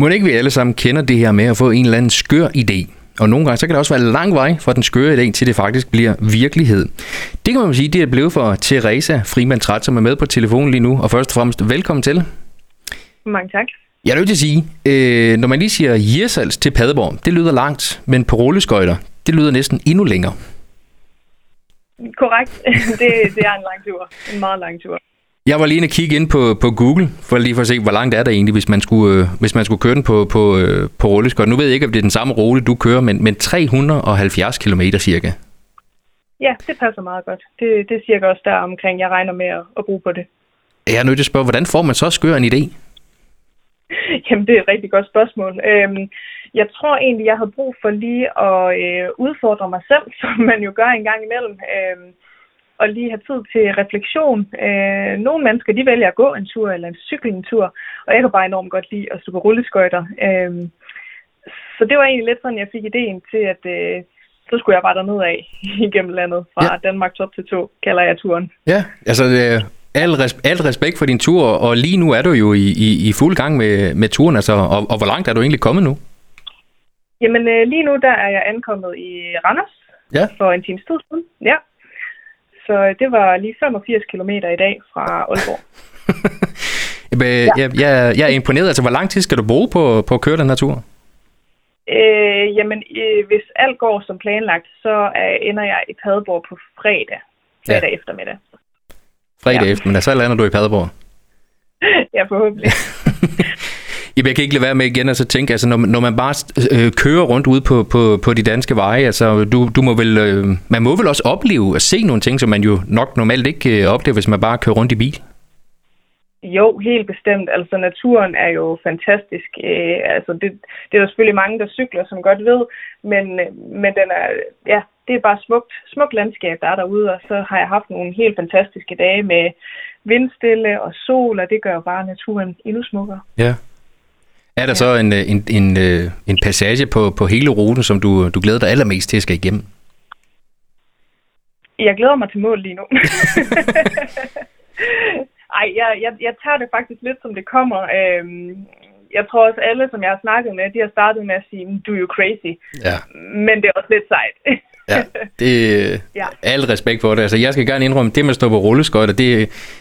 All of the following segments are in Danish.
Må ikke vi alle sammen kender det her med at få en eller anden skør idé? Og nogle gange så kan det også være lang vej fra den skøre idé til det faktisk bliver virkelighed. Det kan man sige, det er blevet for Teresa Frimand Træt, som er med på telefonen lige nu. Og først og fremmest, velkommen til. Mange tak. Jeg er nødt til at sige, øh, når man lige siger Hirsals til Padborg, det lyder langt, men på rulleskøjter, det lyder næsten endnu længere. Korrekt. det, det er en lang tur. En meget lang tur. Jeg var lige inde og kigge ind på, på Google, for lige for at se, hvor langt er der egentlig, hvis man skulle, øh, hvis man skulle køre den på, på, øh, på rulleskøjt. Nu ved jeg ikke, om det er den samme rute, du kører, men, men 370 km cirka. Ja, det passer meget godt. Det, det er cirka også der omkring, jeg regner med at, at bruge på det. Jeg er nødt til at spørge, hvordan får man så skør en idé? Jamen, det er et rigtig godt spørgsmål. Øhm, jeg tror egentlig, jeg havde brug for lige at øh, udfordre mig selv, som man jo gør en gang imellem. Øhm, og lige have tid til refleksion. Øh, nogle mennesker, de vælger at gå en tur eller en cykle en tur, og jeg kan bare enormt godt lide at stå på rulleskøjter. Øh, så det var egentlig lidt sådan, jeg fik ideen til, at øh, så skulle jeg bare derned af igennem landet fra ja. Danmark top til to, kalder jeg turen. Ja, altså øh, al, res- al respekt for din tur, og lige nu er du jo i, i, i fuld gang med, med turen, altså, og, og hvor langt er du egentlig kommet nu? Jamen øh, lige nu, der er jeg ankommet i Randers ja. for en times tid siden. Ja. Så øh, det var lige 85 km i dag fra Aalborg. ja. jeg, jeg, jeg er imponeret. Altså, hvor lang tid skal du bruge på, på at køre den her tur? Øh, jamen, øh, hvis alt går som planlagt, så øh, ender jeg i Padborg på fredag. Fredag ja. eftermiddag. Fredag ja. eftermiddag, så lander du i Padborg? ja, forhåbentlig. Jamen, jeg kan ikke lade være med igen at så tænke, altså når, når man bare øh, kører rundt ude på, på, på de danske veje, altså du, du må vel, øh, man må vel også opleve og se nogle ting, som man jo nok normalt ikke øh, oplever, hvis man bare kører rundt i bil? Jo, helt bestemt. Altså naturen er jo fantastisk. Øh, altså det, det er der selvfølgelig mange, der cykler, som godt ved, men, men den er, ja, det er bare smukt, smukt landskab, der er derude, og så har jeg haft nogle helt fantastiske dage med vindstille og sol, og det gør jo bare naturen endnu smukkere. Ja. Er der ja. så en, en, en, en passage på, på hele ruten, som du, du glæder dig allermest til at skal igennem? Jeg glæder mig til mål lige nu. Ej, jeg, jeg, jeg tager det faktisk lidt, som det kommer. Øhm, jeg tror også, alle, som jeg har snakket med, de har startet med at sige, du er jo crazy. Ja. Men det er også lidt sejt. ja, det ja. al respekt for det. Altså, jeg skal gerne indrømme, det med at stå på rulleskøjter, det,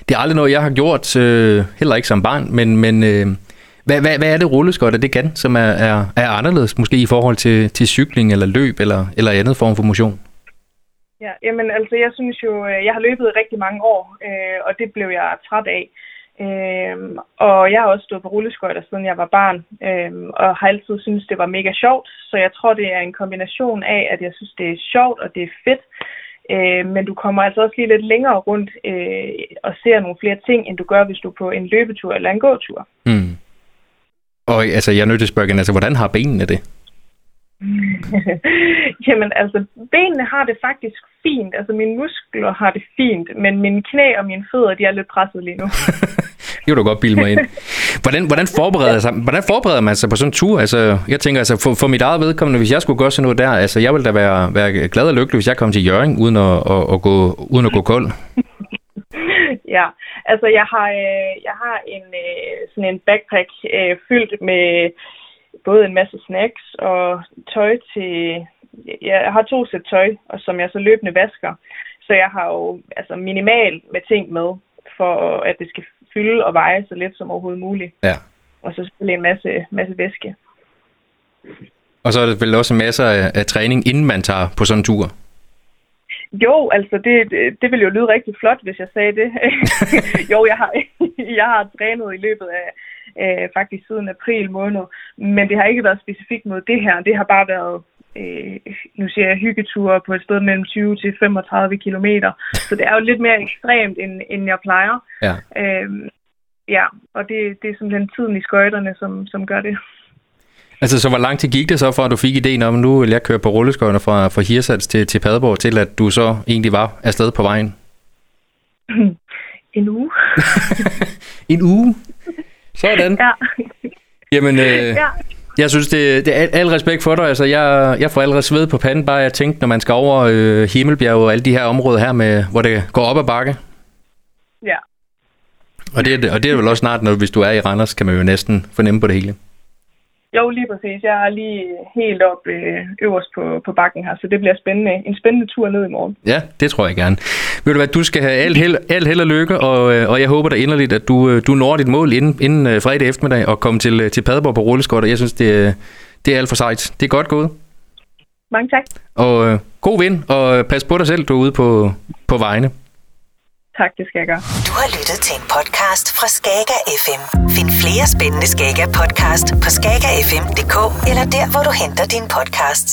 det er aldrig noget, jeg har gjort, øh, heller ikke som barn, men, men øh, hvad, hvad, hvad er det rulleskøjter, det kan, som er, er, er anderledes, måske i forhold til, til cykling eller løb eller, eller andet form for motion? Ja, jamen altså, jeg synes jo, øh, jeg har løbet rigtig mange år, øh, og det blev jeg træt af. Øh, og jeg har også stået på rulleskøjter, siden jeg var barn, øh, og har altid synes det var mega sjovt. Så jeg tror, det er en kombination af, at jeg synes, det er sjovt, og det er fedt, øh, men du kommer altså også lige lidt længere rundt øh, og ser nogle flere ting, end du gør, hvis du er på en løbetur eller en gåtur. Mm. Og altså, jeg er nødt til at spørge igen, altså, hvordan har benene det? Jamen altså, benene har det faktisk fint. Altså, mine muskler har det fint, men mine knæ og mine fødder, de er lidt presset lige nu. det kan du godt bilde mig ind. Hvordan, hvordan, forbereder, sig, hvordan forbereder man sig på sådan en tur? Altså, jeg tænker, altså, for, for mit eget vedkommende, hvis jeg skulle gøre sådan noget der, altså, jeg ville da være, være glad og lykkelig, hvis jeg kom til Jørgen, uden at, at, at, gå, uden at gå kold. ja, altså jeg har, øh, jeg har en øh, sådan en backpack øh, fyldt med både en masse snacks og tøj til... Jeg har to sæt tøj, og som jeg så løbende vasker. Så jeg har jo altså minimal med ting med, for at det skal fylde og veje så lidt som overhovedet muligt. Ja. Og så selvfølgelig en masse, masse væske. Og så er der vel også masser af, af træning, inden man tager på sådan en tur? Jo, altså det, det, ville jo lyde rigtig flot, hvis jeg sagde det. jo, jeg har, jeg har trænet i løbet af øh, faktisk siden april måned, men det har ikke været specifikt mod det her. Det har bare været, øh, nu siger jeg, hyggeture på et sted mellem 20 til 35 kilometer. Så det er jo lidt mere ekstremt, end, end jeg plejer. Ja. Øh, ja, og det, det er simpelthen tiden i skøjterne, som, som gør det. Altså, så hvor lang tid gik det så, for at du fik ideen om, nu vil jeg køre på rulleskøjerne fra, fra Hirsals til, til Padborg, til at du så egentlig var afsted på vejen? en uge. en uge? Sådan. Ja. Jamen, øh, ja. jeg synes, det, det er al respekt for dig. Altså, jeg, jeg får allerede sved på panden, bare jeg tænkte, når man skal over øh, Himmelbjerg og alle de her områder her, med, hvor det går op ad bakke. Ja. Og det, og det er vel også snart, når, hvis du er i Randers, kan man jo næsten fornemme på det hele. Jo, lige præcis. Jeg er lige helt op øh, øverst på, på bakken her, så det bliver spændende. En spændende tur ned i morgen. Ja, det tror jeg gerne. Ved du hvad, du skal have alt held, alt held og lykke, og, øh, og jeg håber da inderligt, at du, øh, du når dit mål inden, inden øh, fredag eftermiddag og kommer til, til Padborg på rulleskot, og jeg synes, det, det er alt for sejt. Det er godt gået. Mange tak. Og øh, god vind, og pas på dig selv derude på, på vejene. Tak, det skal jeg gøre. Du har lyttet til en podcast fra Skager FM. Find flere spændende Skager podcast på skagerfm.dk eller der, hvor du henter dine podcasts.